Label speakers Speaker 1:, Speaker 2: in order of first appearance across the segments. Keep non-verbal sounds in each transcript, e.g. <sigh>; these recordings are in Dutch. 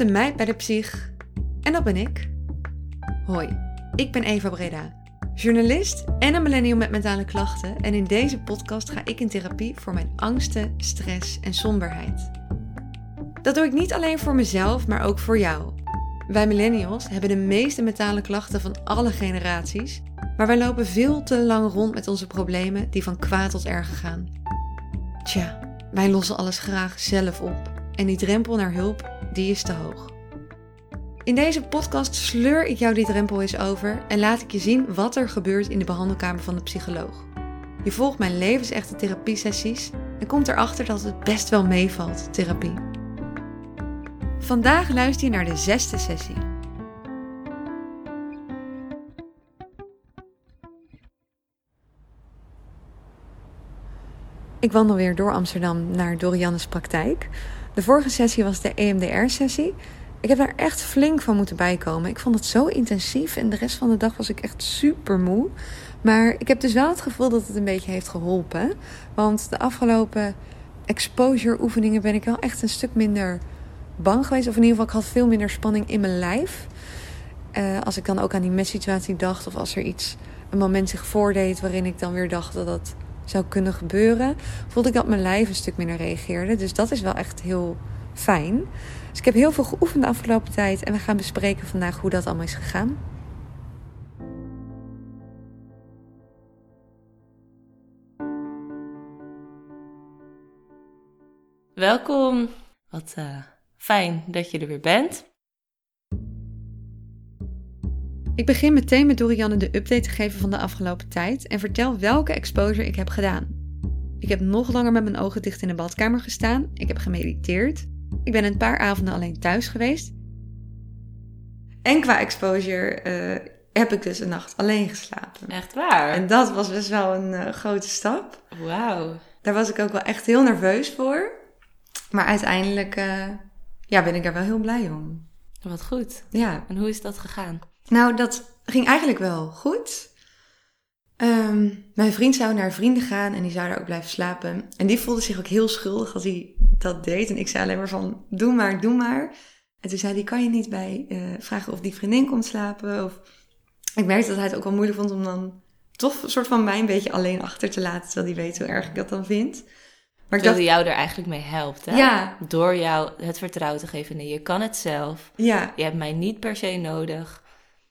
Speaker 1: een meid bij de psych. En dat ben ik. Hoi, ik ben Eva Breda, journalist en een millennial met mentale klachten. En in deze podcast ga ik in therapie voor mijn angsten, stress en somberheid. Dat doe ik niet alleen voor mezelf, maar ook voor jou. Wij millennials hebben de meeste mentale klachten van alle generaties, maar wij lopen veel te lang rond met onze problemen die van kwaad tot erger gaan. Tja, wij lossen alles graag zelf op en die drempel naar hulp, die is te hoog. In deze podcast sleur ik jou die drempel eens over en laat ik je zien wat er gebeurt in de behandelkamer van de psycholoog. Je volgt mijn levensechte therapiesessies en komt erachter dat het best wel meevalt, therapie. Vandaag luister je naar de zesde sessie. Ik wandel weer door Amsterdam naar Dorianne's praktijk. De vorige sessie was de EMDR-sessie. Ik heb daar echt flink van moeten bijkomen. Ik vond het zo intensief en de rest van de dag was ik echt super moe. Maar ik heb dus wel het gevoel dat het een beetje heeft geholpen. Want de afgelopen exposure-oefeningen ben ik wel echt een stuk minder bang geweest. Of in ieder geval, ik had veel minder spanning in mijn lijf. Uh, als ik dan ook aan die messsituatie dacht, of als er iets, een moment zich voordeed waarin ik dan weer dacht dat dat zou kunnen gebeuren, voelde ik dat mijn lijf een stuk minder reageerde. Dus dat is wel echt heel fijn. Dus ik heb heel veel geoefend de afgelopen tijd en we gaan bespreken vandaag hoe dat allemaal is gegaan.
Speaker 2: Welkom. Wat uh, fijn dat je er weer bent.
Speaker 1: Ik begin meteen met Dorianne de update te geven van de afgelopen tijd en vertel welke exposure ik heb gedaan. Ik heb nog langer met mijn ogen dicht in de badkamer gestaan. Ik heb gemediteerd. Ik ben een paar avonden alleen thuis geweest. En qua exposure uh, heb ik dus een nacht alleen geslapen.
Speaker 2: Echt waar?
Speaker 1: En dat was best wel een uh, grote stap.
Speaker 2: Wauw.
Speaker 1: Daar was ik ook wel echt heel nerveus voor. Maar uiteindelijk uh, ja, ben ik er wel heel blij om.
Speaker 2: Wat goed.
Speaker 1: Ja.
Speaker 2: En hoe is dat gegaan?
Speaker 1: Nou, dat ging eigenlijk wel goed. Um, mijn vriend zou naar vrienden gaan en die zou daar ook blijven slapen. En die voelde zich ook heel schuldig als hij dat deed. En ik zei alleen maar van, doe maar, doe maar. En toen zei hij, kan je niet bij uh, vragen of die vriendin komt slapen? Of... Ik merkte dat hij het ook wel moeilijk vond om dan toch een soort van mij een beetje alleen achter te laten. Terwijl hij weet hoe erg ik dat dan vind.
Speaker 2: Maar Terwijl dacht... jou er eigenlijk mee helpt, hè?
Speaker 1: Ja.
Speaker 2: Door jou het vertrouwen te geven. Nee, je kan het zelf.
Speaker 1: Ja.
Speaker 2: Je hebt mij niet per se nodig.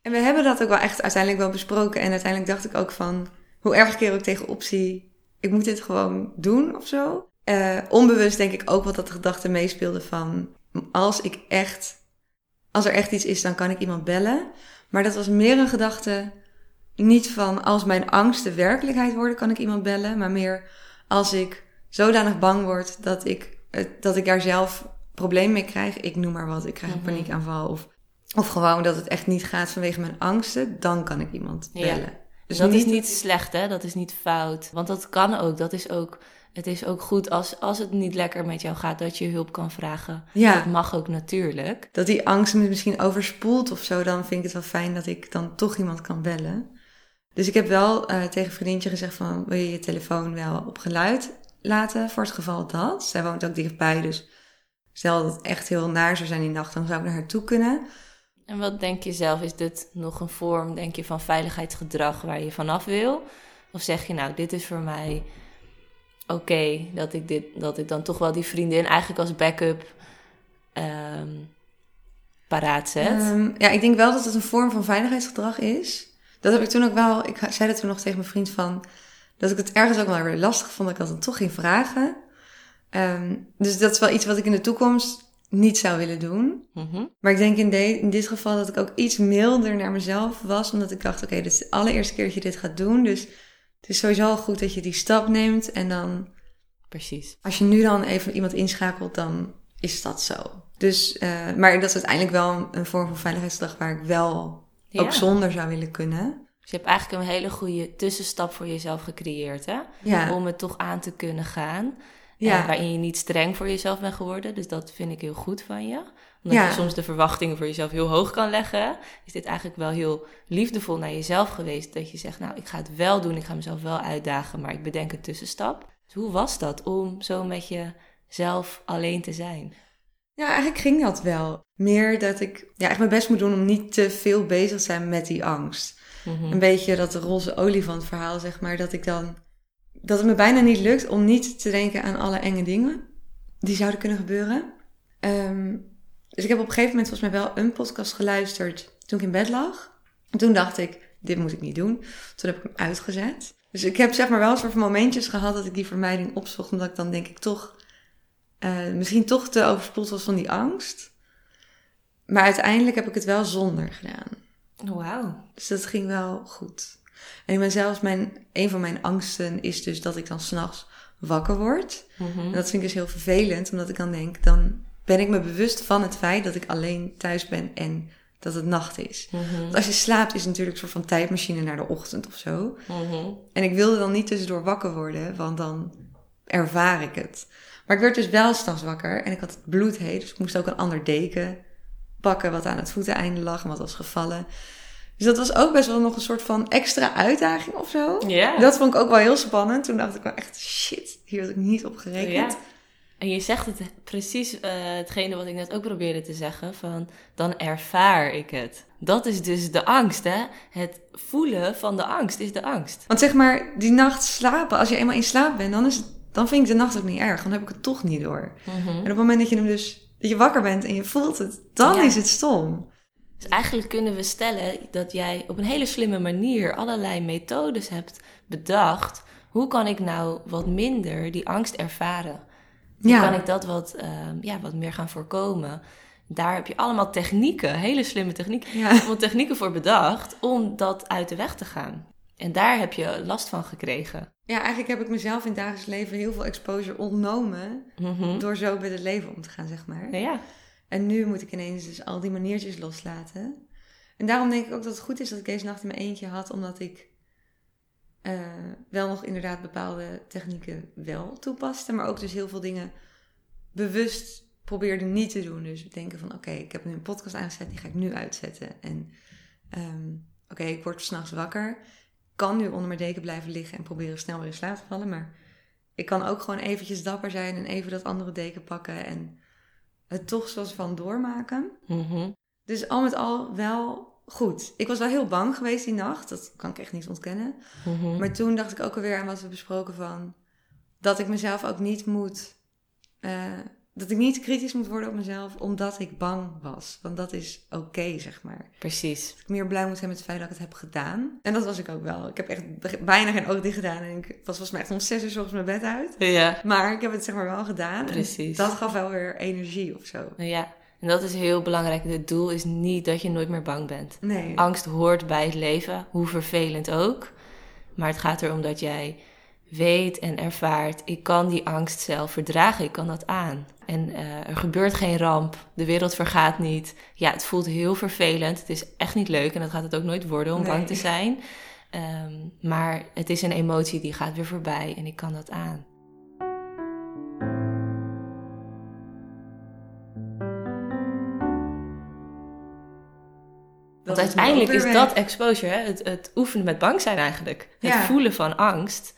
Speaker 1: En we hebben dat ook wel echt uiteindelijk wel besproken. En uiteindelijk dacht ik ook van, hoe erg keer ook tegen optie, ik moet dit gewoon doen of zo. Uh, onbewust denk ik ook wat dat de gedachte meespeelde van, als ik echt, als er echt iets is, dan kan ik iemand bellen. Maar dat was meer een gedachte, niet van als mijn angsten werkelijkheid worden, kan ik iemand bellen. Maar meer als ik zodanig bang word dat ik, dat ik daar zelf probleem mee krijg. Ik noem maar wat, ik krijg een
Speaker 2: Mhm.
Speaker 1: paniekaanval of of gewoon dat het echt niet gaat vanwege mijn angsten, dan kan ik iemand
Speaker 2: Ja.
Speaker 1: bellen.
Speaker 2: Dus dat is niet slecht, hè? Dat is niet fout. Want dat kan ook. Dat is ook het is ook goed als, als het niet lekker met jou gaat, dat je hulp kan vragen.
Speaker 1: Ja.
Speaker 2: Dat mag ook natuurlijk.
Speaker 1: Dat die angst me misschien overspoelt of zo, dan vind ik het wel fijn dat ik dan toch iemand kan bellen. Dus ik heb wel eh, tegen een vriendje gezegd van, wil je je telefoon wel op geluid laten voor het geval dat? Zij woont ook dichtbij, dus stel dat het echt heel naar zou zijn die nacht, dan zou ik naar haar toe kunnen.
Speaker 2: En wat denk je zelf? Is dit nog een vorm, denk je, van veiligheidsgedrag waar je vanaf wil? Of zeg je nou, dit is voor mij oké, dat ik dit, dat ik dan toch wel die vriendin eigenlijk als backup ehm paraat zet?
Speaker 1: Ehm, ja, ik denk wel dat het een vorm van veiligheidsgedrag is. Dat heb ik toen ook wel, ik zei dat toen nog tegen mijn vriend van, dat ik het ergens ook wel weer lastig vond dat ik dat dan toch ging vragen. Ehm, dus dat is wel iets wat ik in de toekomst niet zou willen doen.
Speaker 2: Mhm.
Speaker 1: Maar ik denk in, de, in dit geval dat ik ook iets milder naar mezelf was. Omdat ik dacht, oké, dit is de allereerste keer dat je dit gaat doen. Dus het is sowieso al goed dat je die stap neemt. En dan,
Speaker 2: Precies.
Speaker 1: als je nu dan even iemand inschakelt, dan is dat zo. Dus, uh, maar dat is uiteindelijk wel een, vorm van veiligheidsgedrag waar ik wel
Speaker 2: Ja.
Speaker 1: ook zonder zou willen kunnen.
Speaker 2: Dus je hebt eigenlijk een hele goede tussenstap voor jezelf gecreëerd, hè?
Speaker 1: Ja,
Speaker 2: Om het toch aan te kunnen gaan.
Speaker 1: Ja.
Speaker 2: En waarin je niet streng voor jezelf bent geworden. Dus dat vind ik heel goed van je. Omdat
Speaker 1: Ja.
Speaker 2: je soms de verwachtingen voor jezelf heel hoog kan leggen. Is dit eigenlijk wel heel liefdevol naar jezelf geweest. Dat je zegt, nou, ik ga het wel doen. Ik ga mezelf wel uitdagen. Maar ik bedenk een tussenstap. Dus hoe was dat om zo met jezelf alleen te zijn?
Speaker 1: Ja, eigenlijk ging dat wel. Meer dat ik ja, echt mijn best moet doen om niet te veel bezig te zijn met die angst.
Speaker 2: Mhm.
Speaker 1: Een beetje dat roze olifant verhaal, zeg maar. Dat ik dan... Dat het me bijna niet lukt om niet te denken aan alle enge dingen die zouden kunnen gebeuren. Ehm, dus ik heb op een gegeven moment volgens mij wel een podcast geluisterd toen ik in bed lag. En toen dacht ik, dit moet ik niet doen. Toen heb ik hem uitgezet. Dus ik heb zeg maar wel een soort van momentjes gehad dat ik die vermijding opzocht. Omdat ik dan denk ik toch, eh, misschien toch te overspoeld was van die angst. Maar uiteindelijk heb ik het wel zonder gedaan.
Speaker 2: Wauw.
Speaker 1: Dus dat ging wel goed. En ik ben zelfs mijn, een van mijn angsten is dus dat ik dan s'nachts wakker word.
Speaker 2: Mhm.
Speaker 1: En dat vind ik dus heel vervelend, omdat ik dan denk, dan ben ik me bewust van het feit dat ik alleen thuis ben en dat het nacht is.
Speaker 2: Mhm.
Speaker 1: Want als je slaapt is het natuurlijk een soort van tijdmachine naar de ochtend of zo.
Speaker 2: Mhm.
Speaker 1: En ik wilde dan niet tussendoor wakker worden, want dan ervaar ik het. Maar ik werd dus wel s'nachts wakker en ik had het bloedheet, dus ik moest ook een ander deken pakken wat aan het voeteneinde lag en wat was gevallen. Dus dat was ook best wel nog een soort van extra uitdaging of zo.
Speaker 2: Ja.
Speaker 1: Dat vond ik ook wel heel spannend. Toen dacht ik wel echt, shit, hier had ik niet op gerekend.
Speaker 2: Ja. En je zegt het precies eh, hetgene wat ik net ook probeerde te zeggen, van dan ervaar ik het. Dat is dus de angst, hè? Het voelen van de angst is de angst.
Speaker 1: Want zeg maar, die nacht slapen, als je eenmaal in slaap bent, dan, is het, dan vind ik de nacht ook niet erg. Dan heb ik het toch niet door.
Speaker 2: Mhm.
Speaker 1: En op het moment dat je hem dus, dat je wakker bent en je voelt het, dan
Speaker 2: Ja.
Speaker 1: is het stom.
Speaker 2: Dus eigenlijk kunnen we stellen dat jij op een hele slimme manier allerlei methodes hebt bedacht. Hoe kan ik nou wat minder die angst ervaren? Hoe
Speaker 1: Ja.
Speaker 2: kan ik dat wat, ehm, ja, wat meer gaan voorkomen? Daar heb je allemaal technieken, hele slimme technieken,
Speaker 1: Ja. <laughs>
Speaker 2: allemaal technieken voor bedacht om dat uit de weg te gaan. En daar heb je last van gekregen.
Speaker 1: Ja, eigenlijk heb ik mezelf in het dagelijks leven heel veel exposure ontnomen
Speaker 2: Mhm.
Speaker 1: door zo met het leven om te gaan, zeg maar.
Speaker 2: Ja,
Speaker 1: En nu moet ik ineens dus al die maniertjes loslaten. En daarom denk ik ook dat het goed is dat ik deze nacht in mijn eentje had, omdat ik eh, wel nog inderdaad bepaalde technieken wel toepaste, maar ook dus heel veel dingen bewust probeerde niet te doen. Dus denken van oké, ik heb nu een podcast aangezet, die ga ik nu uitzetten. En ehm, oké, ik word s'nachts wakker, kan nu onder mijn deken blijven liggen en proberen snel weer in slaap te vallen, maar ik kan ook gewoon eventjes dapper zijn en even dat andere deken pakken en het toch zoals van doormaken.
Speaker 2: Mhm.
Speaker 1: Dus al met al wel goed. Ik was wel heel bang geweest die nacht. Dat kan ik echt niet ontkennen.
Speaker 2: Mhm.
Speaker 1: Maar toen dacht ik ook alweer aan wat we besproken van... dat ik mezelf ook niet moet... eh, dat ik niet kritisch moet worden op mezelf omdat ik bang was. Want dat is oké, zeg maar.
Speaker 2: precies.
Speaker 1: Dat ik meer blij moet zijn met het feit dat ik het heb gedaan. En dat was ik ook wel. Ik heb echt bijna geen oog dicht gedaan. En ik was volgens mij echt om zes uur 's ochtends mijn bed uit.
Speaker 2: Ja,
Speaker 1: Maar ik heb het zeg maar wel gedaan. En
Speaker 2: Precies.
Speaker 1: dat gaf wel weer energie of zo.
Speaker 2: ja. En dat is heel belangrijk. Het doel is niet dat je nooit meer bang bent.
Speaker 1: Nee.
Speaker 2: Angst hoort bij het leven, hoe vervelend ook. Maar het gaat erom dat jij weet en ervaart: ik kan die angst zelf verdragen, ik kan dat aan. En eh, er gebeurt geen ramp, de wereld vergaat niet. Ja, het voelt heel vervelend, het is echt niet leuk en dat gaat het ook nooit worden om
Speaker 1: Nee.
Speaker 2: bang te zijn. Ehm, maar het is een emotie die gaat weer voorbij en ik kan dat aan. Want uiteindelijk is dat exposure, hè? Het, het oefenen met bang zijn eigenlijk. Het
Speaker 1: Ja.
Speaker 2: voelen van angst,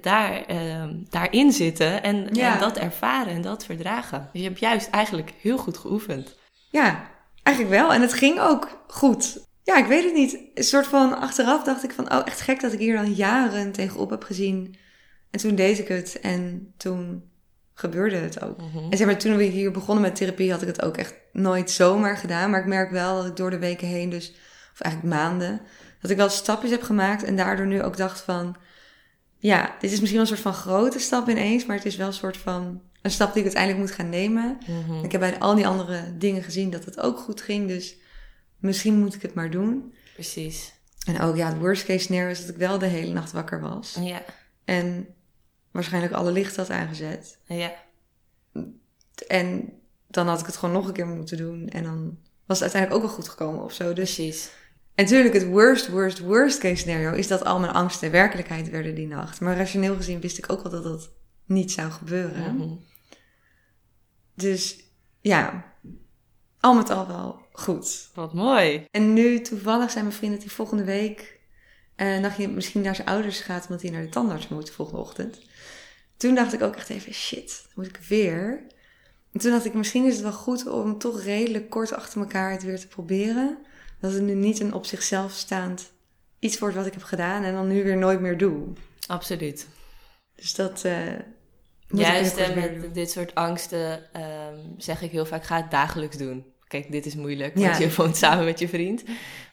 Speaker 2: daar, ehm, daarin zitten en,
Speaker 1: Ja.
Speaker 2: en dat ervaren en dat verdragen. Dus je hebt juist eigenlijk heel goed geoefend.
Speaker 1: Ja, eigenlijk wel. En het ging ook goed. Ja, ik weet het niet. Een soort van achteraf dacht ik van, oh, echt gek dat ik hier dan jaren tegenop heb gezien. En toen deed ik het en toen gebeurde het ook. En zeg maar, toen we hier begonnen met therapie had ik het ook echt nooit zomaar gedaan. Maar ik merk wel dat ik door de weken heen dus, of eigenlijk maanden, dat ik wel stapjes heb gemaakt. En daardoor nu ook dacht van, ja, dit is misschien wel een soort van grote stap ineens. Maar het is wel een soort van een stap die ik uiteindelijk moet gaan nemen.
Speaker 2: Mhm.
Speaker 1: Ik heb bij al die andere dingen gezien dat het ook goed ging. Dus misschien moet ik het maar doen.
Speaker 2: Precies.
Speaker 1: En ook ja, het worst case scenario is dat ik wel de hele nacht wakker was.
Speaker 2: Ja,
Speaker 1: En waarschijnlijk alle lichten had aangezet.
Speaker 2: ja,
Speaker 1: En dan had ik het gewoon nog een keer moeten doen. En dan was het uiteindelijk ook wel goed gekomen of zo. Dus
Speaker 2: precies.
Speaker 1: En natuurlijk het worst, worst, worst case scenario is dat al mijn angsten werkelijkheid werden die nacht. Maar rationeel gezien wist ik ook wel dat dat niet zou gebeuren.
Speaker 2: Mhm.
Speaker 1: Dus ja, al met al wel goed.
Speaker 2: Wat mooi.
Speaker 1: En nu toevallig zijn mijn vrienden die volgende week eh dacht je misschien naar zijn ouders gaat omdat hij naar de tandarts moet volgende ochtend. Toen dacht ik ook echt even shit, moet ik weer. En toen dacht ik, misschien is het wel goed om toch redelijk kort achter elkaar het weer te proberen. Dat het nu niet een op zichzelf staand iets wordt wat ik heb gedaan en dan nu weer nooit meer doe.
Speaker 2: Absoluut.
Speaker 1: Dus dat. Uh,
Speaker 2: Juist en met dit soort angsten ehm, zeg ik heel vaak, ga het dagelijks doen. Kijk, dit is moeilijk,
Speaker 1: Ja.
Speaker 2: want je woont samen met je vriend.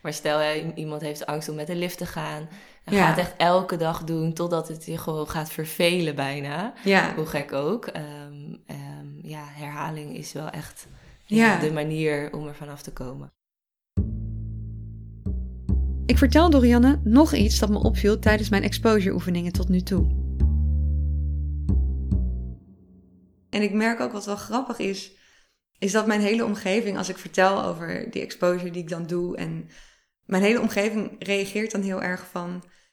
Speaker 2: Maar stel, iemand heeft angst om met de lift te gaan. En
Speaker 1: Ja.
Speaker 2: ga het echt elke dag doen, totdat het je gewoon gaat vervelen bijna.
Speaker 1: Ja,
Speaker 2: Hoe gek ook. Ehm, ehm, ja, herhaling is wel echt de manier om er vanaf te komen.
Speaker 1: Ik vertel Dorianne nog iets dat me opviel tijdens mijn exposure oefeningen tot nu toe. En ik merk ook wat wel grappig is, is dat mijn hele omgeving, als ik vertel over die exposure die ik dan doe, en mijn hele omgeving reageert dan heel erg van,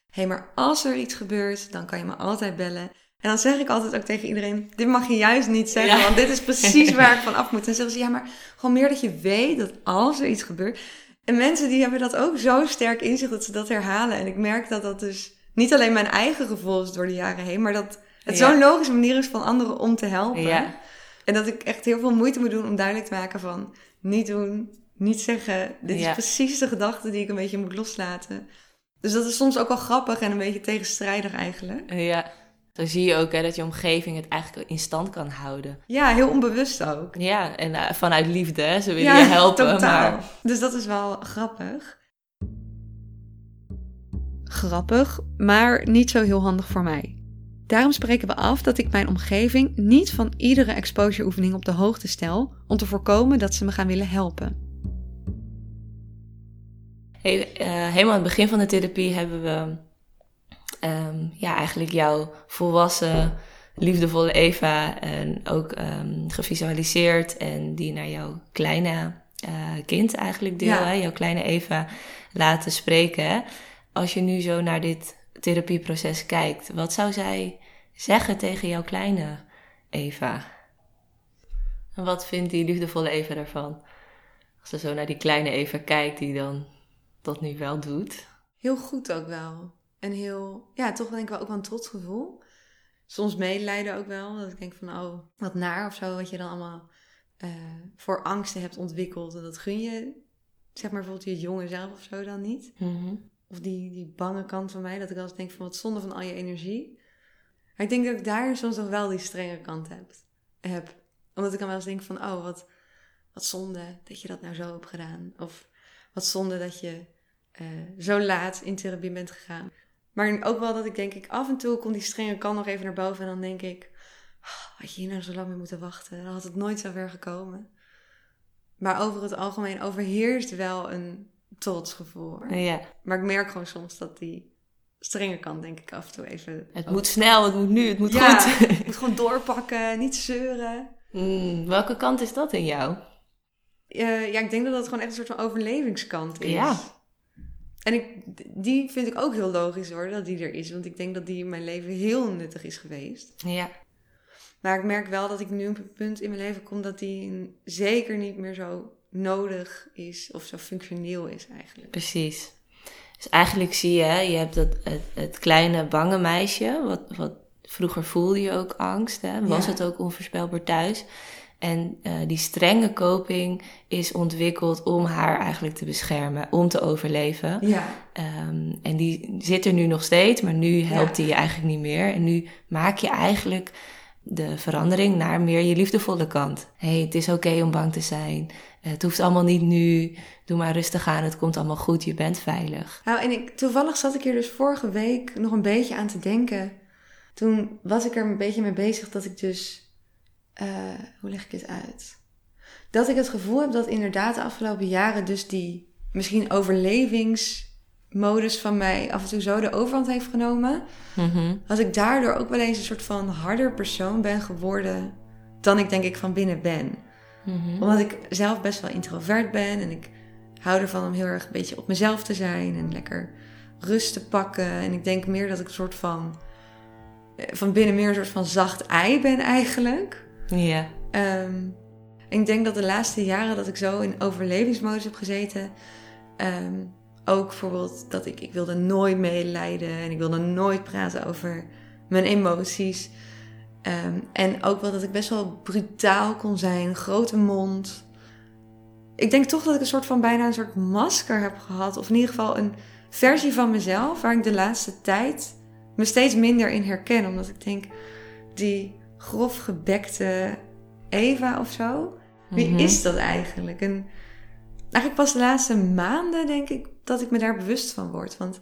Speaker 1: hé, hey, maar als er iets gebeurt, dan kan je me altijd bellen. En dan zeg ik altijd ook tegen iedereen, dit mag je juist niet zeggen,
Speaker 2: Ja.
Speaker 1: want dit is precies <laughs> waar ik van af moet. En dan zeggen ze, ja, maar gewoon meer dat je weet dat als er iets gebeurt, en mensen die hebben dat ook zo sterk in zich dat ze dat herhalen. En ik merk dat dat dus niet alleen mijn eigen gevoel is door de jaren heen, maar dat het
Speaker 2: Ja.
Speaker 1: zo'n logische manier is van anderen om te helpen.
Speaker 2: Ja.
Speaker 1: En dat ik echt heel veel moeite moet doen om duidelijk te maken van niet doen, niet zeggen. Dit
Speaker 2: Ja.
Speaker 1: is precies de gedachte die ik een beetje moet loslaten. Dus dat is soms ook wel grappig en een beetje tegenstrijdig eigenlijk.
Speaker 2: Ja, zo zie je ook hè, dat je omgeving het eigenlijk in stand kan houden.
Speaker 1: Ja, heel onbewust ook.
Speaker 2: Ja, en eh, vanuit liefde, hè, ze willen je helpen.
Speaker 1: totaal.
Speaker 2: Maar
Speaker 1: Dus dat is wel grappig. Grappig, maar niet zo heel handig voor mij. Daarom spreken we af dat ik mijn omgeving niet van iedere exposure oefening op de hoogte stel om te voorkomen dat ze me gaan willen helpen.
Speaker 2: Hey, eh, helemaal aan het begin van de therapie hebben we ehm, ja, eigenlijk jouw volwassen, liefdevolle Eva en ook ehm, gevisualiseerd en die naar jouw kleine eh, kind eigenlijk deel,
Speaker 1: Ja.
Speaker 2: hè, jouw kleine Eva laten spreken. hè. Als je nu zo naar dit therapieproces kijkt, wat zou zij zeggen tegen jouw kleine Eva? En wat vindt die liefdevolle Eva daarvan? Als ze zo naar die kleine Eva kijkt die dan dat nu wel doet.
Speaker 1: Heel goed ook wel. En heel, ja, toch denk ik wel ook wel een trots gevoel. Soms medelijden ook wel. Dat ik denk van, oh, wat naar of zo. Wat je dan allemaal eh, voor angsten hebt ontwikkeld. En dat gun je, zeg maar bijvoorbeeld je jongen zelf of zo dan niet. Of die, die bange kant van mij. Dat ik wel eens denk van, wat zonde van al je energie. Maar ik denk dat ik daar soms nog wel die strenge kant heb. heb. Omdat ik dan wel eens denk van, oh, wat, wat zonde dat je dat nou zo hebt gedaan. Of wat zonde dat je eh, zo laat in therapie bent gegaan. Maar ook wel dat ik denk, ik af en toe komt die strenge kant nog even naar boven. En dan denk ik, "Oh, had je hier nou zo lang mee moeten wachten? Dan had het nooit zo ver gekomen. Maar over het algemeen overheerst wel een trots gevoel.
Speaker 2: Ja,
Speaker 1: Maar ik merk gewoon soms dat die strenge kant denk ik af en toe even...
Speaker 2: het moet snel, het moet nu, het moet
Speaker 1: Ja.
Speaker 2: goed. <laughs>
Speaker 1: Ik moet gewoon doorpakken, niet zeuren.
Speaker 2: Hmm, welke kant is dat in jou?
Speaker 1: Eh, ja, ik denk dat dat gewoon echt een soort van overlevingskant is.
Speaker 2: Ja.
Speaker 1: En ik, die vind ik ook heel logisch hoor, dat die er is. Want ik denk dat die in mijn leven heel nuttig is geweest.
Speaker 2: Ja,
Speaker 1: Maar ik merk wel dat ik nu op een punt in mijn leven kom dat die zeker niet meer zo nodig is of zo functioneel is eigenlijk.
Speaker 2: precies. Dus eigenlijk zie je, je hebt dat, het, het kleine bange meisje, wat, wat vroeger voelde je ook angst, hè? was
Speaker 1: Ja.
Speaker 2: het ook onvoorspelbaar thuis. En eh, die strenge coping is ontwikkeld om haar eigenlijk te beschermen, om te overleven.
Speaker 1: Ja,
Speaker 2: Ehm, en die zit er nu nog steeds, maar nu helpt die je eigenlijk niet meer. En nu maak je eigenlijk de verandering naar meer je liefdevolle kant. hey, het is oké om bang te zijn. Het hoeft allemaal niet nu. Doe maar rustig aan. Het komt allemaal goed. Je bent veilig.
Speaker 1: Nou, en ik, toevallig zat ik hier dus vorige week nog een beetje aan te denken. Toen was ik er een beetje mee bezig dat ik dus. Eh, hoe leg ik dit uit? Dat ik het gevoel heb dat inderdaad de afgelopen jaren dus die misschien overlevingsmodus van mij af en toe zo de overhand heeft genomen.
Speaker 2: Mhm.
Speaker 1: Dat ik daardoor ook wel eens een soort van harder persoon ben geworden dan ik denk ik van binnen ben.
Speaker 2: Mhm.
Speaker 1: Omdat ik zelf best wel introvert ben en ik hou ervan om heel erg een beetje op mezelf te zijn en lekker rust te pakken. En ik denk meer dat ik een soort van, eh, van binnen meer een soort van zacht ei ben eigenlijk.
Speaker 2: Ja.
Speaker 1: En ik denk dat de laatste jaren dat ik zo in overlevingsmodus heb gezeten. ehm, ook bijvoorbeeld dat ik, ik wilde nooit medelijden en ik wilde nooit praten over mijn emoties. Ehm, en ook wel dat ik best wel brutaal kon zijn, grote mond. Ik denk toch dat ik een soort van bijna een soort masker heb gehad. Of in ieder geval een versie van mezelf waar ik de laatste tijd me steeds minder in herken. Omdat ik denk, die grof gebekte Eva of zo, wie
Speaker 2: Mhm.
Speaker 1: is dat eigenlijk? En eigenlijk pas de laatste maanden denk ik dat ik me daar bewust van word. Want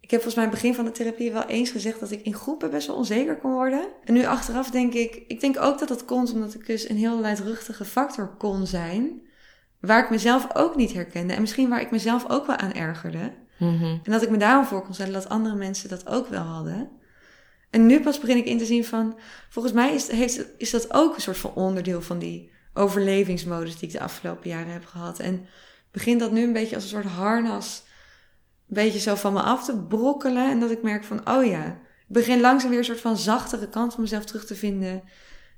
Speaker 1: ik heb volgens mij aan het begin van de therapie wel eens gezegd dat ik in groepen best wel onzeker kon worden. En nu achteraf denk ik, ik denk ook dat dat komt omdat ik dus een heel luidruchtige factor kon zijn. Waar ik mezelf ook niet herkende. En misschien waar ik mezelf ook wel aan ergerde.
Speaker 2: Mhm.
Speaker 1: En dat ik me daarom voor kon stellen dat andere mensen dat ook wel hadden. En nu pas begin ik in te zien van, volgens mij is, heeft, is dat ook een soort van onderdeel van die overlevingsmodus die ik de afgelopen jaren heb gehad. En begint dat nu een beetje als een soort harnas, een beetje zo van me af te brokkelen. En dat ik merk van, oh ja, ik begin langzaam weer een soort van zachtere kant van mezelf terug te vinden.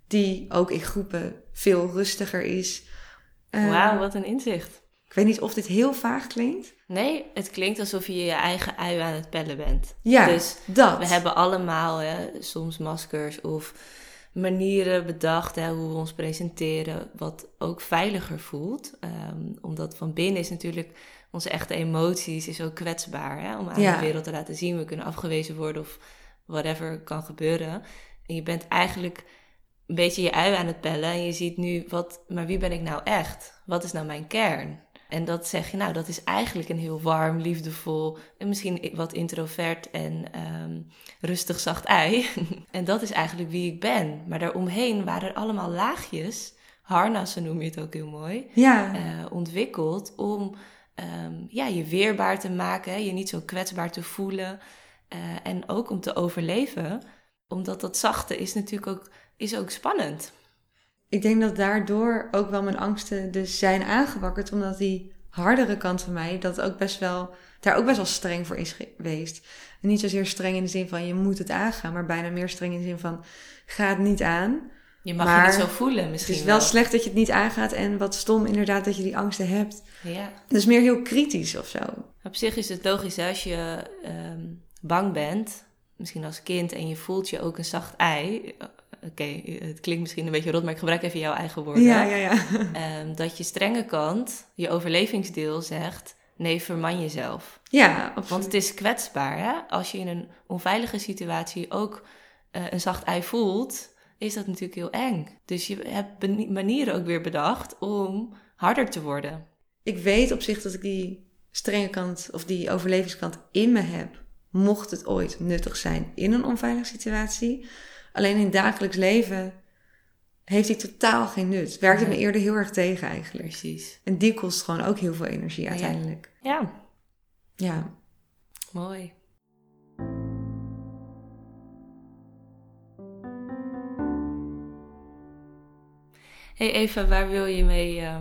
Speaker 1: Die ook in groepen veel rustiger is. Eh,
Speaker 2: Wauw, wat een inzicht.
Speaker 1: Ik weet niet of dit heel vaag klinkt.
Speaker 2: Nee, het klinkt alsof je je eigen ui aan het pellen bent.
Speaker 1: Ja,
Speaker 2: Dus
Speaker 1: dat.
Speaker 2: We hebben allemaal hè, soms maskers of manieren bedacht hè, hoe we ons presenteren, wat ook veiliger voelt. Ehm, omdat van binnen is natuurlijk onze echte emoties is ook kwetsbaar hè, om aan
Speaker 1: Ja.
Speaker 2: de wereld te laten zien. We kunnen afgewezen worden of whatever kan gebeuren. En je bent eigenlijk een beetje je ui aan het pellen en je ziet nu, wat, maar wie ben ik nou echt? Wat is nou mijn kern? En dat zeg je, nou, dat is eigenlijk een heel warm, liefdevol en misschien wat introvert en ehm, rustig zacht ei. <laughs> en dat is eigenlijk wie ik ben. Maar daaromheen waren er allemaal laagjes, harnassen noem je het ook heel mooi,
Speaker 1: Ja,
Speaker 2: eh, ontwikkeld om ehm, ja, je weerbaar te maken, je niet zo kwetsbaar te voelen. eh, en ook om te overleven, omdat dat zachte is natuurlijk ook, is ook spannend.
Speaker 1: Ik denk dat daardoor ook wel mijn angsten dus zijn aangewakkerd. Omdat die hardere kant van mij, dat ook best wel, daar ook best wel streng voor is geweest. En niet zozeer streng in de zin van je moet het aangaan, maar bijna meer streng in de zin van ga het niet aan.
Speaker 2: Je mag
Speaker 1: Maar
Speaker 2: je niet zo voelen
Speaker 1: Het
Speaker 2: misschien
Speaker 1: is wel slecht dat je het niet aangaat en wat stom inderdaad dat je die angsten hebt.
Speaker 2: Ja.
Speaker 1: Dus meer heel kritisch of zo.
Speaker 2: Op zich is het logisch hè, als je ehm, bang bent, misschien als kind, en je voelt je ook een zacht ei. Oké, het klinkt misschien een beetje rot, maar ik gebruik even jouw eigen woorden.
Speaker 1: Ja, ja, ja. <laughs>
Speaker 2: Ehm, dat je strenge kant, je overlevingsdeel zegt, nee, verman jezelf.
Speaker 1: Ja, absoluut.
Speaker 2: Want het is kwetsbaar, hè? Als je in een onveilige situatie ook eh, een zacht ei voelt, is dat natuurlijk heel eng. Dus je hebt manieren ook weer bedacht om harder te worden.
Speaker 1: ik weet op zich dat ik die strenge kant of die overlevingskant in me heb. Mocht het ooit nuttig zijn in een onveilige situatie. Alleen in het dagelijks leven heeft die totaal geen nut. Werkt het me eerder heel erg tegen eigenlijk.
Speaker 2: Precies.
Speaker 1: En die kost gewoon ook heel veel energie uiteindelijk.
Speaker 2: Ja,
Speaker 1: Ja.
Speaker 2: mooi. Hey Eva, waar wil je mee eh,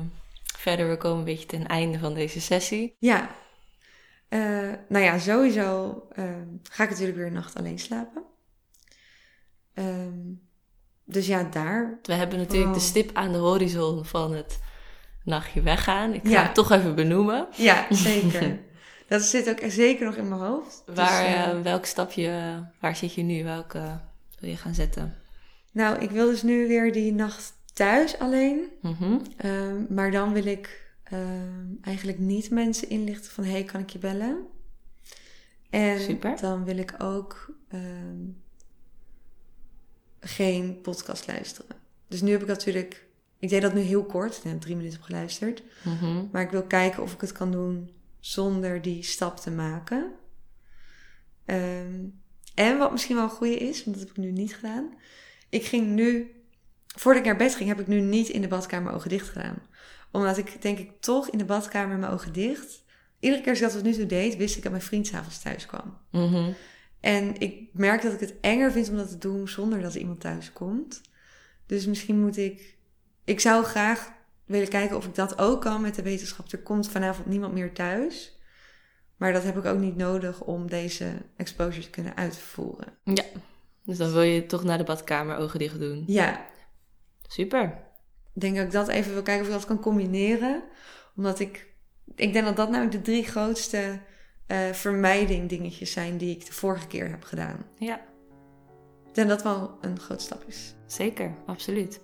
Speaker 2: verder? We komen een beetje ten einde van deze sessie.
Speaker 1: Ja. Eh, nou ja, sowieso ehm, ga ik natuurlijk weer een nacht alleen slapen. Ehm, dus ja, daar.
Speaker 2: We hebben natuurlijk de
Speaker 1: Oh.
Speaker 2: stip aan de horizon van het nachtje weggaan. Ik ga
Speaker 1: Ja.
Speaker 2: het toch even benoemen.
Speaker 1: Ja, <laughs> zeker. dat zit ook zeker nog in mijn hoofd. Dus,
Speaker 2: Waar,
Speaker 1: eh,
Speaker 2: eh, welk stapje, waar zit je nu? Welke wil je gaan zetten?
Speaker 1: Nou, ik wil dus nu weer die nacht thuis alleen.
Speaker 2: Mhm.
Speaker 1: Ehm, maar dan wil ik ehm, eigenlijk niet mensen inlichten van... hey, kan ik je bellen? En
Speaker 2: Super.
Speaker 1: dan wil ik ook geen podcast luisteren. Dus nu heb ik natuurlijk... Ik deed dat nu heel kort. Ik heb drie minuten geluisterd.
Speaker 2: Mhm.
Speaker 1: Maar ik wil kijken of ik het kan doen zonder die stap te maken. Ehm, en wat misschien wel een goede is, want dat heb ik nu niet gedaan. Ik ging nu, voordat ik naar bed ging, heb ik nu niet in de badkamer ogen dicht gedaan. Omdat ik denk ik toch in de badkamer mijn ogen dicht. Iedere keer als ik dat tot nu toe deed, wist ik dat mijn vriend s'avonds thuis kwam.
Speaker 2: Mhm.
Speaker 1: En ik merk dat ik het enger vind om dat te doen zonder dat er iemand thuis komt. Dus misschien moet ik. Ik zou graag willen kijken of ik dat ook kan met de wetenschap. Er komt vanavond niemand meer thuis. Maar dat heb ik ook niet nodig om deze exposure te kunnen uitvoeren.
Speaker 2: Ja, dus dan wil je toch naar de badkamer ogen dicht doen.
Speaker 1: Ja,
Speaker 2: Super.
Speaker 1: ik denk dat ik dat even wil kijken of ik dat kan combineren. Omdat ik. Ik denk dat dat namelijk de drie grootste eh vermijding dingetjes zijn die ik de vorige keer heb gedaan.
Speaker 2: Ja.
Speaker 1: Denk dat wel een groot stap is.
Speaker 2: Zeker, absoluut.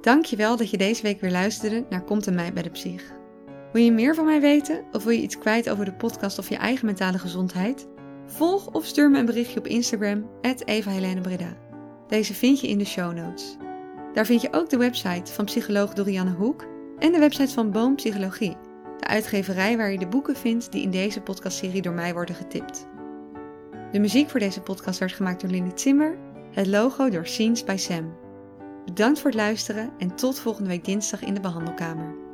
Speaker 1: Dankjewel dat je deze week weer luisterde naar Komt en mij bij de Psych. Wil je meer van mij weten of wil je iets kwijt over de podcast of je eigen mentale gezondheid? Volg of stuur me een berichtje op Instagram, Breda. Deze vind je in de show notes. Daar vind je ook de website van psycholoog Dorianne Hoek en de website van Boom Psychologie, de uitgeverij waar je de boeken vindt die in deze podcastserie door mij worden getipt. De muziek voor deze podcast werd gemaakt door Lindy Zimmer, het logo door Scenes by Sam. Bedankt voor het luisteren en tot volgende week dinsdag in de behandelkamer.